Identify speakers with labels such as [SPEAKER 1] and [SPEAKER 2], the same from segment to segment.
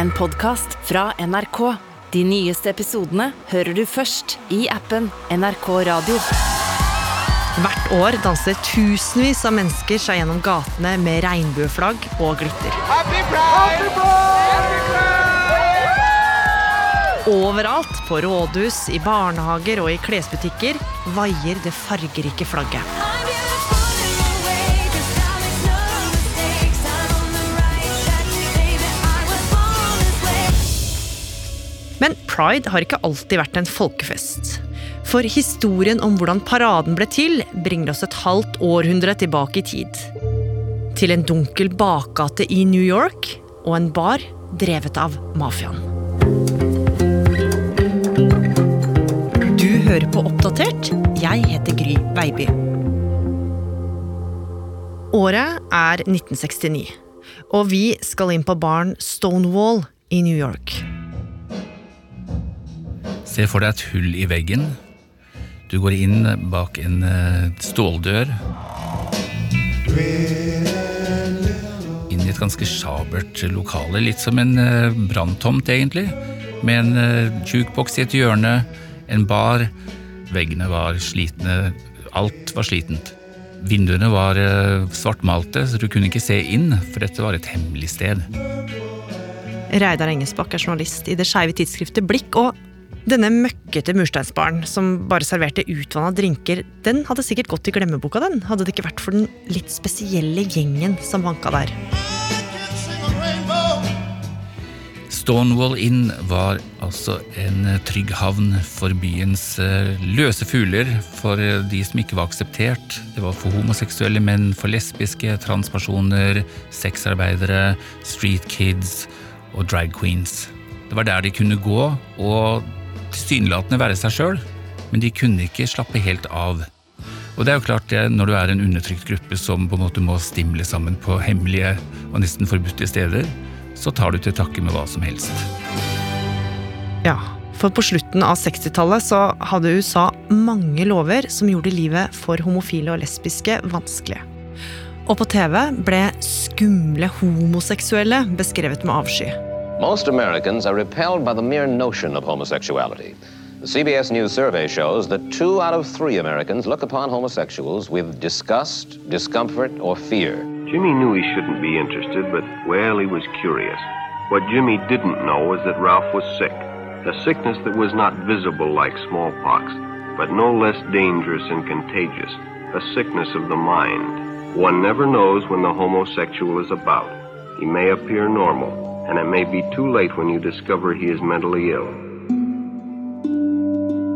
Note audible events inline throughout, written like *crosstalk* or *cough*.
[SPEAKER 1] en podkast fra NRK. De nyeste episodene hører du først i appen NRK Radio.
[SPEAKER 2] Hvert år danser tusenvis av mennesker seg gjennom gatene med regnbueflagg og glitter. Happy Pride! Overalt, på rådhus, i barnehager og i klesbutikker, vaier det fargerike flagget. Pride har ikke alltid vært en folkefest. For historien om hvordan paraden ble til, bringer oss et halvt århundre tilbake i tid. Til en dunkel bakgate i New York og en bar drevet av mafiaen. Du hører på Oppdatert. Jeg heter Gry Veiby. Året er 1969, og vi skal inn på baren Stonewall i New York.
[SPEAKER 3] Se for deg et hull i veggen. Du går inn bak en eh, ståldør. Inn i et ganske sabert lokale, litt som en eh, branntomt egentlig. Med en jukeboks i et hjørne, en bar. Veggene var slitne, alt var slitent. Vinduene var eh, svartmalte, så du kunne ikke se inn, for dette var et hemmelig sted.
[SPEAKER 2] Reidar Engesbakk er journalist i det skeive tidsskriftet Blikk, og denne møkkete mursteinsbaren som bare serverte utvanna drinker, den hadde sikkert gått i glemmeboka, den, hadde det ikke vært for den litt spesielle gjengen som vanka der.
[SPEAKER 3] Stonewall Inn var altså en eh, trygg havn for byens eh, løse fugler, for eh, de som ikke var akseptert. Det var for homoseksuelle menn, for lesbiske, transpersoner, sexarbeidere, street kids og drag queens. Det var der de kunne gå og tilsynelatende være seg sjøl, men de kunne ikke slappe helt av. Og det er jo klart det, Når du er en undertrykt gruppe som på en måte må stimle sammen på hemmelige og nesten forbudte steder, så tar du til takke med hva som helst.
[SPEAKER 2] Ja, for på slutten av 60-tallet så hadde USA mange lover som gjorde livet for homofile og lesbiske vanskelig. Og på TV ble skumle homoseksuelle beskrevet med avsky.
[SPEAKER 4] Most Americans are repelled by the mere notion of homosexuality. The CBS News survey shows that two out of three Americans look upon homosexuals with disgust, discomfort, or fear.
[SPEAKER 5] Jimmy knew he shouldn't be interested, but, well, he was curious. What Jimmy didn't know was that Ralph was sick. A sickness that was not visible like smallpox, but no less dangerous and contagious. A sickness of the mind. One never knows when the homosexual is about. He may appear normal, and it may be too late when you discover he is mentally ill.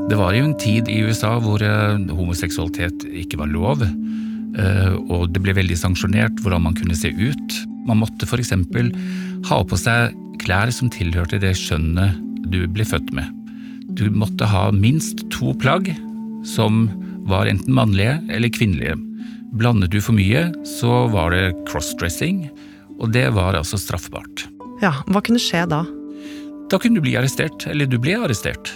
[SPEAKER 3] Det var jo en tid i USA hvor eh, homoseksualitet ikke var lov, eh, og det ble veldig sanksjonert hvordan man kunne se ut. Man måtte f.eks. ha på seg klær som tilhørte det skjønnet du ble født med. Du måtte ha minst to plagg som var enten mannlige eller kvinnelige. Blandet du for mye, så var det crossdressing, og det var altså straffbart.
[SPEAKER 2] Ja, hva kunne skje da?
[SPEAKER 3] Da kunne du bli arrestert, eller du ble arrestert.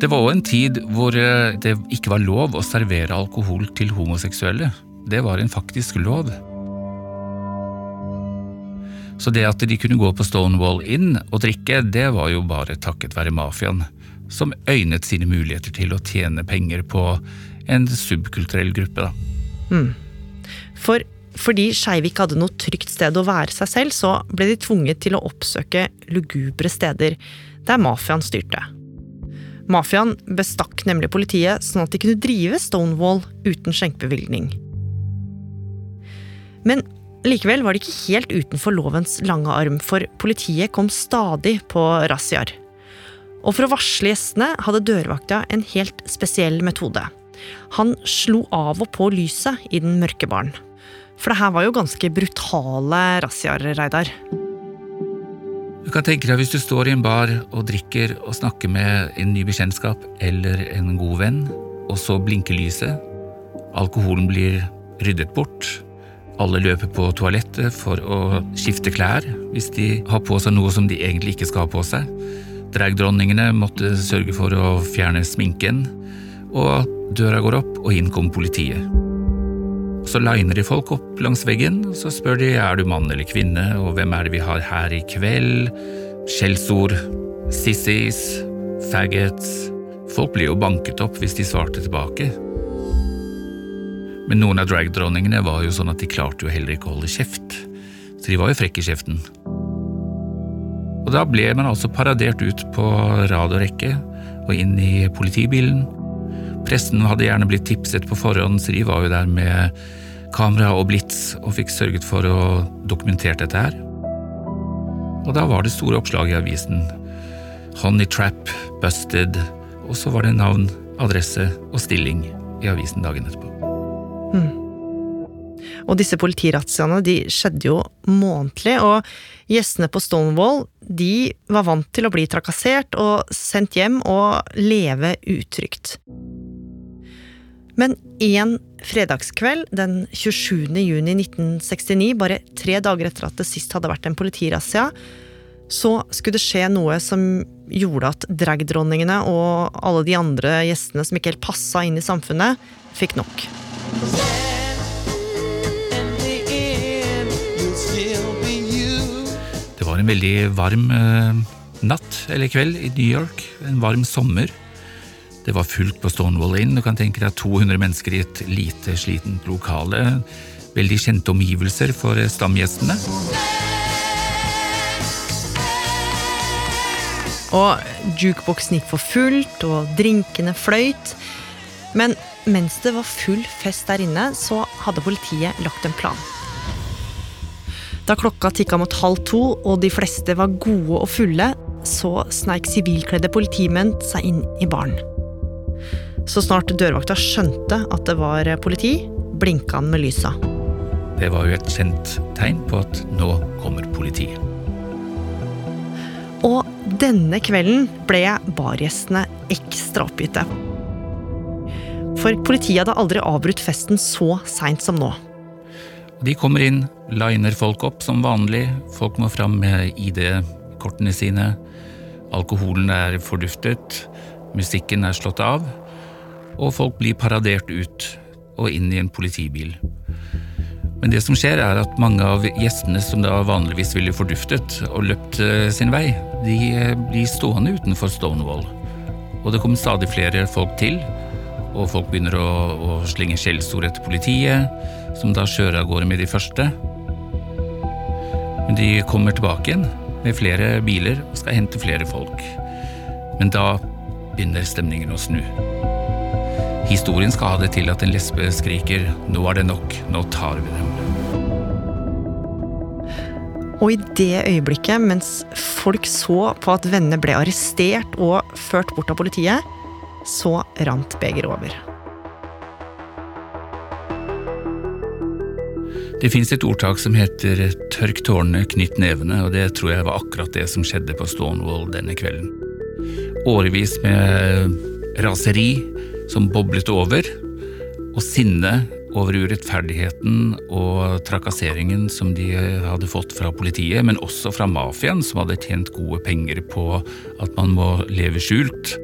[SPEAKER 3] Det var òg en tid hvor eh, det ikke var lov å servere alkohol til homoseksuelle. Det var en faktisk lov. Så det at de kunne gå på Stonewall Inn og drikke, det var jo bare takket være mafiaen, som øynet sine muligheter til å tjene penger på en subkulturell gruppe. da.
[SPEAKER 2] For fordi skeive hadde noe trygt sted å være seg selv, så ble de tvunget til å oppsøke lugubre steder der mafiaen styrte. Mafiaen bestakk nemlig politiet sånn at de kunne drive Stonewall uten skjenkebevilgning. Men likevel var de ikke helt utenfor lovens lange arm, for politiet kom stadig på razziaer. Og for å varsle gjestene hadde dørvakta en helt spesiell metode. Han slo av og på lyset i den mørke baren. For det her var jo ganske brutale razziaer, Reidar.
[SPEAKER 3] Du kan tenke deg hvis du står i en bar og drikker og snakker med en ny bekjentskap eller en god venn, og så blinker lyset. Alkoholen blir ryddet bort. Alle løper på toalettet for å skifte klær hvis de har på seg noe som de egentlig ikke skal ha på seg. Dragdronningene måtte sørge for å fjerne sminken, og døra går opp, og inn kommer politiet. Så liner de folk opp langs veggen, og så spør de er du mann eller kvinne, og hvem er det vi har her i kveld? Skjellsord, sissies, faggots Folk blir jo banket opp hvis de svarte tilbake. Men noen av dragdronningene var jo sånn at de klarte jo heller ikke å holde kjeft, så de var jo frekke i kjeften. Og da ble man altså paradert ut på rad og rekke og inn i politibilen. Pressen hadde gjerne blitt tipset på forhånd, så de var jo der med kamera og blits og fikk sørget for å dokumentere dette her. Og da var det store oppslag i avisen. Honey Trap, Busted, og så var det navn, adresse og stilling i avisen dagen etterpå.
[SPEAKER 2] Og disse politirazziaene de skjedde jo månedlig, og gjestene på Stonewall de var vant til å bli trakassert og sendt hjem og leve utrygt. Men en fredagskveld den 27. juni 1969, bare tre dager etter at det sist hadde vært en politirazzia, så skulle det skje noe som gjorde at dragdronningene og alle de andre gjestene som ikke helt passa inn i samfunnet, fikk nok.
[SPEAKER 3] Det var en veldig varm eh, natt eller kveld i New York. En varm sommer. Det var fullt på Stonewall Inn. Du kan tenke deg 200 mennesker i et lite, slitent lokale. Veldig kjente omgivelser for eh, stamgjestene.
[SPEAKER 2] Og jukeboksen gikk for fullt, og drinkene fløyt. Men mens det var full fest der inne, så hadde politiet lagt en plan. Da klokka tikka mot halv to, og de fleste var gode og fulle, så sneik sivilkledde politimenn seg inn i baren. Så snart dørvakta skjønte at det var politi, blinka han med lysa.
[SPEAKER 3] Det var jo et kjent tegn på at nå kommer politiet.
[SPEAKER 2] Og denne kvelden ble bargjestene ekstra oppgitte. For politiet hadde aldri avbrutt festen så seint som nå.
[SPEAKER 3] De kommer inn, liner folk opp som vanlig. Folk må fram med ID-kortene sine. Alkoholen er forduftet. Musikken er slått av. Og folk blir paradert ut og inn i en politibil. Men det som skjer, er at mange av gjestene som da vanligvis ville forduftet og løpt eh, sin vei, de eh, blir stående utenfor Stonewall. Og det kommer stadig flere folk til, og folk begynner å, å slenge skjellsord etter politiet, som da kjører av gårde med de første. Men de kommer tilbake igjen med flere biler og skal hente flere folk. Men da begynner stemningen å snu. Historien skal ha det til at en lesbe skriker 'nå er det nok, nå tar vi dem'.
[SPEAKER 2] Og i det øyeblikket, mens folk så på at vennene ble arrestert og ført bort av politiet, så rant begeret over.
[SPEAKER 3] Det fins et ordtak som heter 'tørk tårene, knytt nevene', og det tror jeg var akkurat det som skjedde på Stonewall denne kvelden. Årevis med raseri som boblet over, og sinne over urettferdigheten og trakasseringen som de hadde fått fra politiet, men også fra mafiaen, som hadde tjent gode penger på at man må leve skjult.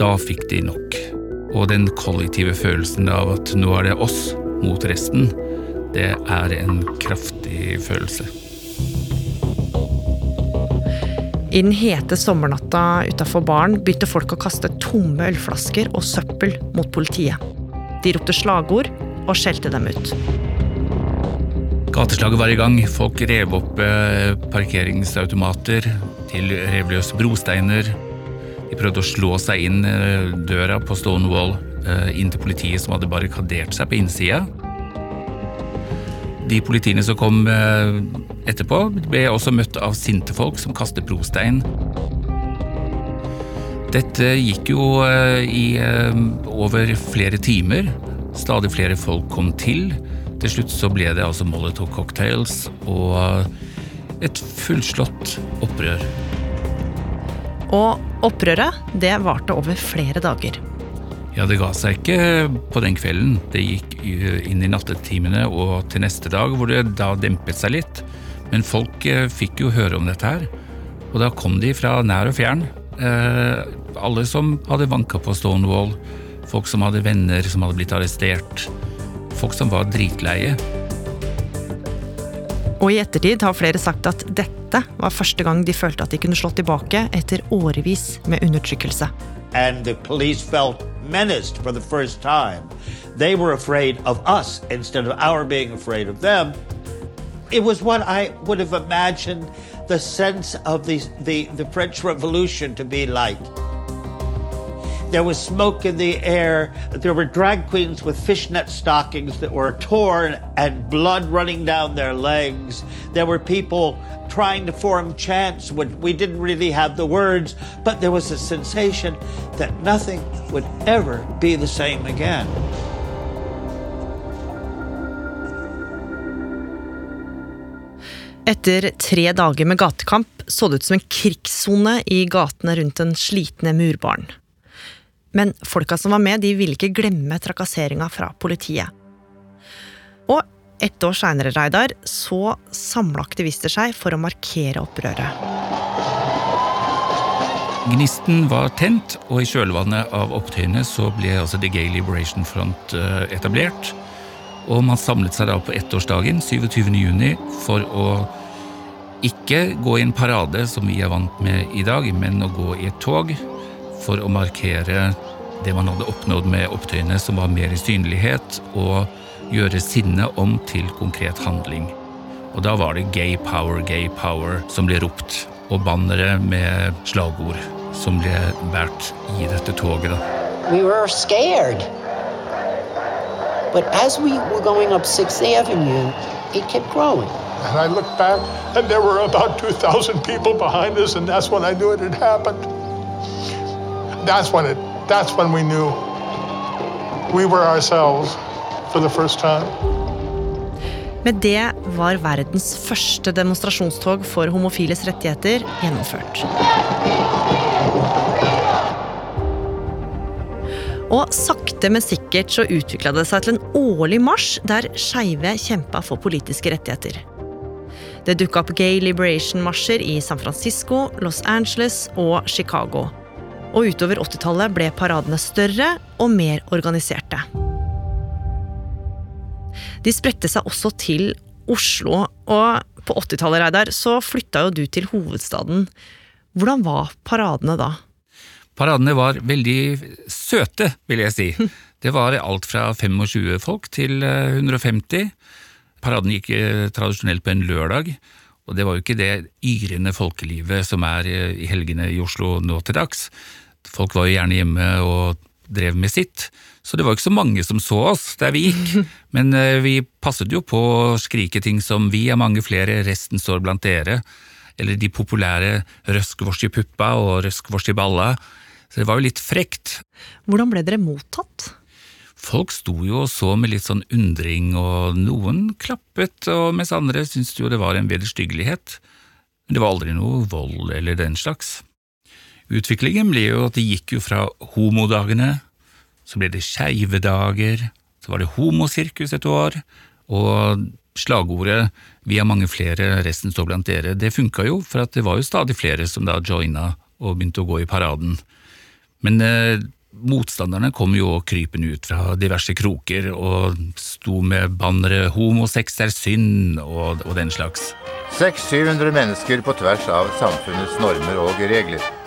[SPEAKER 3] Da fikk de nok. Og den kollektive følelsen av at nå er det oss mot resten, det er en kraftig følelse.
[SPEAKER 2] I den hete sommernatta utafor baren begynte folk å kaste tomme ølflasker og søppel mot politiet. De ropte slagord og skjelte dem ut.
[SPEAKER 3] Gateslaget var i gang. Folk rev opp eh, parkeringsautomater til rev løs brosteiner. De prøvde å slå seg inn eh, døra på Stonewall eh, inn til politiet som hadde barrikadert seg på innsida. De politiene som kom eh, etterpå, ble også møtt av sinte folk som kastet brostein. Dette gikk jo eh, i eh, over flere timer. Stadig flere folk kom til. Til slutt så ble det altså Molotov cocktails og et fullslått opprør.
[SPEAKER 2] Og opprøret, det varte over flere dager.
[SPEAKER 3] Ja, det ga seg ikke på den kvelden. Det gikk inn i nattetimene og til neste dag, hvor det da dempet seg litt. Men folk eh, fikk jo høre om dette her, og da kom de fra nær og fjern. Eh, alle som hadde vanka på Stonewall, folk som hadde venner som hadde blitt arrestert. folk som var dritleie.
[SPEAKER 2] Og i ettertid har flere sagt at dette var første gang de følte at de kunne slå tilbake etter årevis med undertrykkelse.
[SPEAKER 6] and the police felt menaced for the first time. They were afraid of us instead of our being afraid of them. It was what I would have imagined the sense of the, the, the French Revolution to be like. There was smoke in the air. There were drag queens with fishnet stockings that were torn and blood running down their legs. There were people trying to form chants we didn't really have the words, but there was a sensation that nothing would ever be the same again.
[SPEAKER 2] Etter tre dager med gatekamp så det ut som en krigssone i gatene rundt den slitne murbaren. Men folka som var med, de ville ikke glemme trakasseringa fra politiet. Og ett år seinere, Reidar, så samla aktivister seg for å markere opprøret.
[SPEAKER 3] Gnisten var tent, og i kjølvannet av opptøyene så ble altså The Gay Liberation Front eh, etablert. Og man samlet seg da på ettårsdagen, 27. juni, for å ikke gå i en parade som vi er vant med i dag, men å gå i et tog for å markere det man hadde oppnådd med opptøyene, som var mer i synlighet, og gjøre sinnet om til konkret handling. Og da var det gay power, gay power som ble ropt, og bannere med slagord som ble båret i dette toget. da.
[SPEAKER 7] we were scared. But as we were going up 6th Avenue, it kept growing.
[SPEAKER 8] And I looked back, and there were about 2,000 people behind us, and that's when I knew it had happened. That's when it. That's when we knew we were ourselves for the first time.
[SPEAKER 2] Med det var verdens første demonstrasjonstog for homofiles rettigheter gjennomført. Og sakte, men sikkert så utvikla det seg til en årlig marsj der skeive kjempa for politiske rettigheter. Det dukka opp gay liberation-marsjer i San Francisco, Los Angeles og Chicago. Og utover 80-tallet ble paradene større og mer organiserte. De spredte seg også til Oslo, og på 80-tallet, Reidar, så flytta jo du til hovedstaden. Hvordan var paradene da?
[SPEAKER 3] Paradene var veldig søte, vil jeg si. *laughs* Det var alt fra 25 folk til eh, 150. Paraden gikk eh, tradisjonelt på en lørdag, og det var jo ikke det yrende folkelivet som er eh, i helgene i Oslo nå til dags. Folk var jo gjerne hjemme og drev med sitt, så det var ikke så mange som så oss der vi gikk. *laughs* Men eh, vi passet jo på å skrike ting som 'vi er mange flere, resten står blant dere', eller de populære 'røsk vårs i puppa' og 'røsk vårs i balla'. Så det var jo litt frekt.
[SPEAKER 2] Hvordan ble dere mottatt?
[SPEAKER 3] Folk sto jo og så med litt sånn undring, og noen klappet, og mens andre syntes jo det var en vederstyggelighet. Men det var aldri noe vold eller den slags. Utviklingen ble jo at det gikk jo fra homodagene, så ble det skeive dager, så var det homosirkus et år, og slagordet 'Vi er mange flere, resten står blant dere', det funka jo, for det var jo stadig flere som da joina og begynte å gå i paraden. Men eh, motstanderne kom jo krypende ut fra diverse kroker og sto med bannere 'homosex er synd' og, og den slags.
[SPEAKER 9] 600-700 mennesker på tvers av samfunnets normer og regler.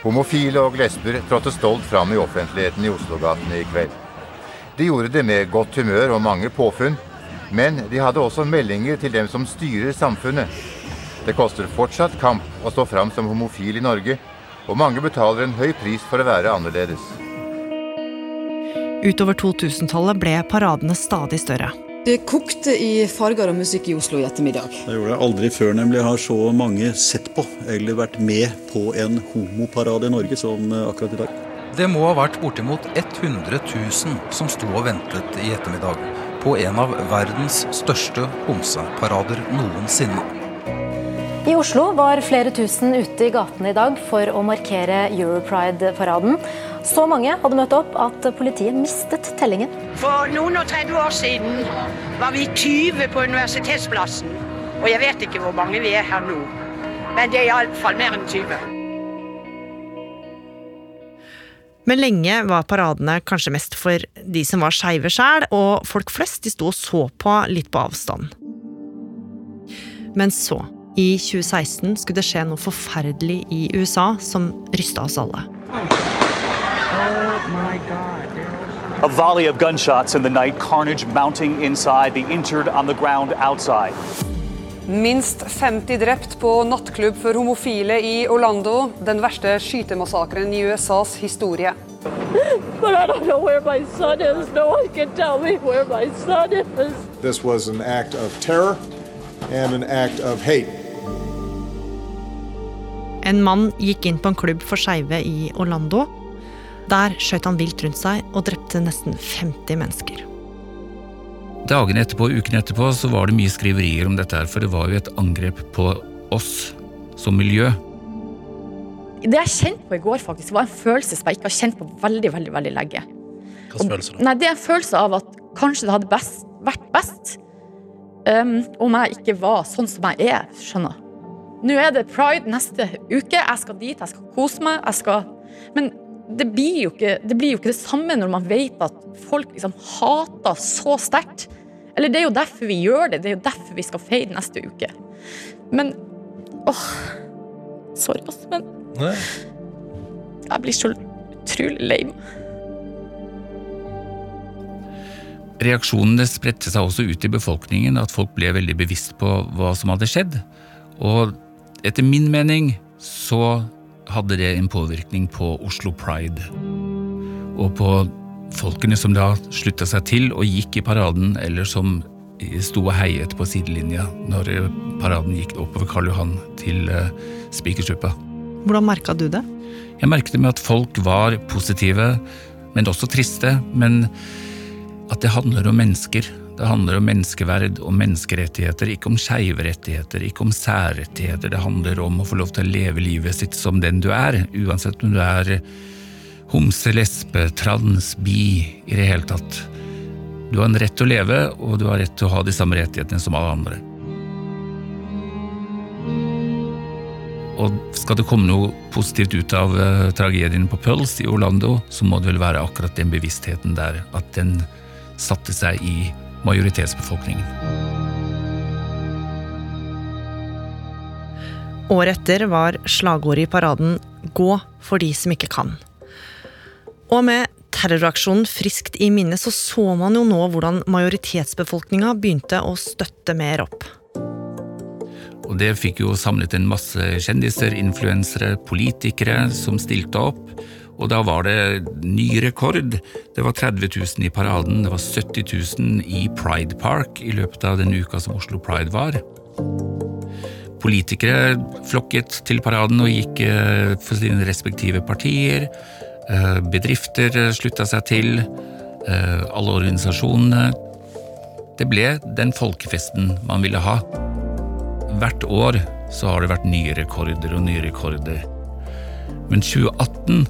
[SPEAKER 9] Homofile og lesber trådte stolt fram i offentligheten i Oslogatene i kveld. De gjorde det med godt humør og mange påfunn, men de hadde også meldinger til dem som styrer samfunnet. Det koster fortsatt kamp å stå fram som homofil i Norge, og mange betaler en høy pris for å være annerledes.
[SPEAKER 2] Utover 2000-tallet ble paradene stadig større.
[SPEAKER 10] Det kokte i farger og musikk i Oslo i ettermiddag.
[SPEAKER 11] Det gjorde jeg aldri før nemlig har så mange sett på eller vært med på en homoparade i Norge som eh, akkurat i dag.
[SPEAKER 12] Det må ha vært bortimot 100 000 som sto og ventet i ettermiddag på en av verdens største homseparader noensinne.
[SPEAKER 13] I Oslo var flere tusen ute i gatene i dag for å markere Europride-paraden. Så mange hadde møtt opp at politiet mistet tellingen.
[SPEAKER 14] For noen og 30 år siden var vi 20 på Universitetsplassen. Og jeg vet ikke hvor mange vi er her nå. Men det er iallfall mer enn 20.
[SPEAKER 2] Men lenge var paradene kanskje mest for de som var skeive sjæl, og folk flest de sto og så på litt på avstand. Men så, i 2016, skulle det skje noe forferdelig i USA som rysta oss alle.
[SPEAKER 15] A volley of gunshots in the night, carnage mounting inside, the injured on the ground outside.
[SPEAKER 16] Minst 50 drept på nattklubb for homofile i Orlando. Den verste skytemassakren i USAs historie. *laughs*
[SPEAKER 17] But I don't know where my son is. No one can tell me where my son is.
[SPEAKER 18] This was an act of terror and an act of hate.
[SPEAKER 2] En mann gikk inn på en klubb for skeive i Orlando. Der skjøt han vilt rundt seg og drepte nesten 50 mennesker.
[SPEAKER 3] Dagene etterpå, og ukene etterpå, så var det mye skriverier om dette her, for det var jo et angrep på oss som miljø.
[SPEAKER 19] Det jeg kjente på i går, faktisk, var en følelse som jeg ikke har kjent på veldig veldig, veldig lenge.
[SPEAKER 20] Hva slags følelse da?
[SPEAKER 19] Nei, Det er en følelse av at kanskje det hadde best, vært best um, om jeg ikke var sånn som jeg er. skjønner Nå er det pride neste uke. Jeg skal dit, jeg skal kose meg. jeg skal... Men det blir, jo ikke, det blir jo ikke det samme når man vet at folk liksom hater så sterkt. Eller det er jo derfor vi gjør det. Det er jo derfor vi skal feire neste uke. Men åh Sorry, ass, men
[SPEAKER 20] Nei.
[SPEAKER 19] jeg blir så utrolig lei meg.
[SPEAKER 3] Reaksjonene spredte seg også ut i befolkningen, at folk ble veldig bevisst på hva som hadde skjedd. Og etter min mening så hadde det en påvirkning på Oslo Pride. Og på folkene som da slutta seg til og gikk i paraden, eller som sto og heiet på sidelinja når paraden gikk oppover Karl Johan til uh, Spikersuppa.
[SPEAKER 2] Hvordan merka du det?
[SPEAKER 3] Jeg merket det med at folk var positive, men også triste. Men at det handler om mennesker. Det handler om menneskeverd og menneskerettigheter, ikke om skeive rettigheter, ikke om særrettigheter. Det handler om å få lov til å leve livet sitt som den du er, uansett om du er homse, lesbe, trans, bi, i det hele tatt. Du har en rett til å leve, og du har rett til å ha de samme rettighetene som alle andre. Og skal det komme noe positivt ut av uh, tragedien på Pulse i Orlando, så må det vel være akkurat den bevisstheten der, at den satte seg i majoritetsbefolkningen.
[SPEAKER 2] Året etter var slagordet i paraden 'Gå for de som ikke kan'. Og med terroraksjonen friskt i minne så så man jo nå hvordan majoritetsbefolkninga begynte å støtte mer opp.
[SPEAKER 3] Og det fikk jo samlet en masse kjendiser, influensere, politikere som stilte opp. Og da var det ny rekord. Det var 30 000 i paraden, det var 70 000 i Pride Park i løpet av den uka som Oslo Pride var. Politikere flokket til paraden og gikk eh, for sine respektive partier. Eh, bedrifter slutta seg til. eh, Alle organisasjonene. Det ble den folkefesten man ville ha. Hvert år så har det vært nye rekorder og nye rekorder. Men 2018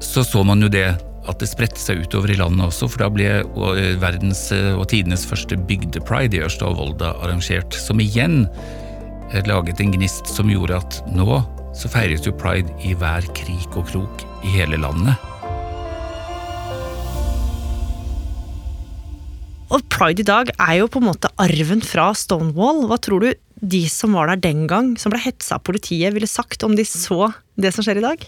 [SPEAKER 3] så så man jo det at det spredte seg utover i landet også, for da ble eh, verdens eh, og tidenes første bygdepride i Ørsta og Volda arrangert, som igjen eh, laget en gnist som gjorde at nå så feires jo pride i hver krik og krok i hele landet.
[SPEAKER 2] Og pride i dag er jo på en måte arven fra Stonewall. Hva tror du de som var der den gang, som ble hetsa av politiet, ville sagt om de så det som skjer i dag?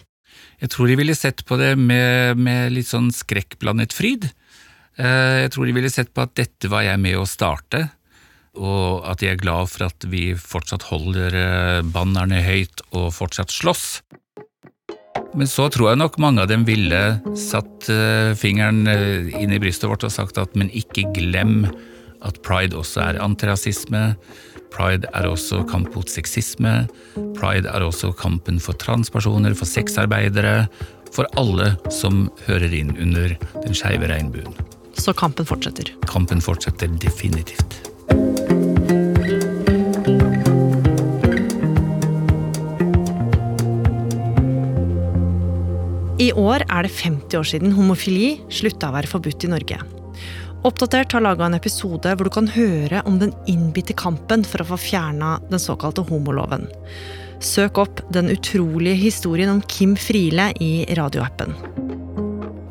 [SPEAKER 3] Jeg tror de ville sett på det med, med litt sånn skrekkblandet fryd. Eh, Jeg tror de ville sett på at dette var jeg med å starte, og at de er glad for at vi fortsatt holder eh, bannerne høyt og fortsatt slåss. Men så tror jeg nok mange av dem ville satt eh, fingeren inn i brystet vårt og sagt at men ikke glem at pride også er antirasisme. Pride er også kamp mot sexisme. Pride er også kampen for transpersoner, for sexarbeidere, for alle som hører inn under den skeive regnbuen.
[SPEAKER 2] Så kampen fortsetter.
[SPEAKER 3] Kampen fortsetter definitivt.
[SPEAKER 2] I år er det 50 år siden homofili slutta å være forbudt i Norge. Oppdatert har laga en episode hvor du kan høre om den innbitte kampen for å få fjerna den såkalte homoloven. Søk opp den utrolige historien om Kim Friele i radioappen.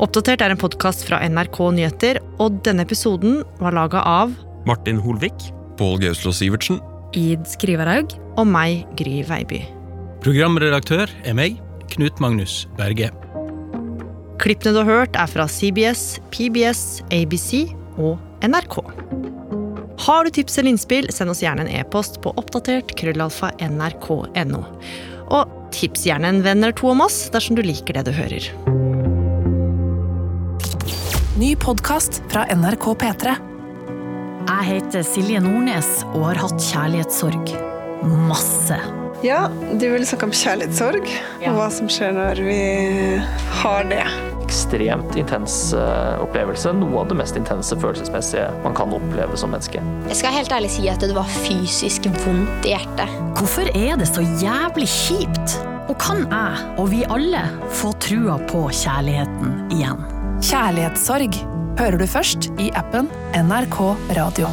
[SPEAKER 2] Oppdatert er en podkast fra NRK Nyheter, og denne episoden var laga av
[SPEAKER 20] Martin Holvik. Pål Gauslå Sivertsen.
[SPEAKER 2] Id Skriverhaug. Og meg, Gry Veiby.
[SPEAKER 20] Programredaktør er meg, Knut Magnus Berge.
[SPEAKER 2] Klippene du har hørt, er fra CBS, PBS, ABC og NRK. Har du tips eller innspill, send oss gjerne en e-post på oppdatert krøllalfa nrk.no. Og tips gjerne en venn eller to om oss dersom du liker det du hører.
[SPEAKER 21] Ny podkast fra NRK P3.
[SPEAKER 22] Jeg heter Silje Nordnes og har hatt kjærlighetssorg. Masse.
[SPEAKER 23] Ja, du vil snakke om kjærlighetssorg og hva som skjer når vi har det.
[SPEAKER 12] Ekstremt intens eh, opplevelse. Noe av det mest intense følelsesmessige man kan oppleve som menneske.
[SPEAKER 24] Jeg skal helt ærlig si at det var fysisk vondt i hjertet.
[SPEAKER 22] Hvorfor er det så jævlig kjipt? Og kan jeg, og vi alle, få trua på kjærligheten igjen?
[SPEAKER 21] Kjærlighetssorg hører du først i appen NRK Radio.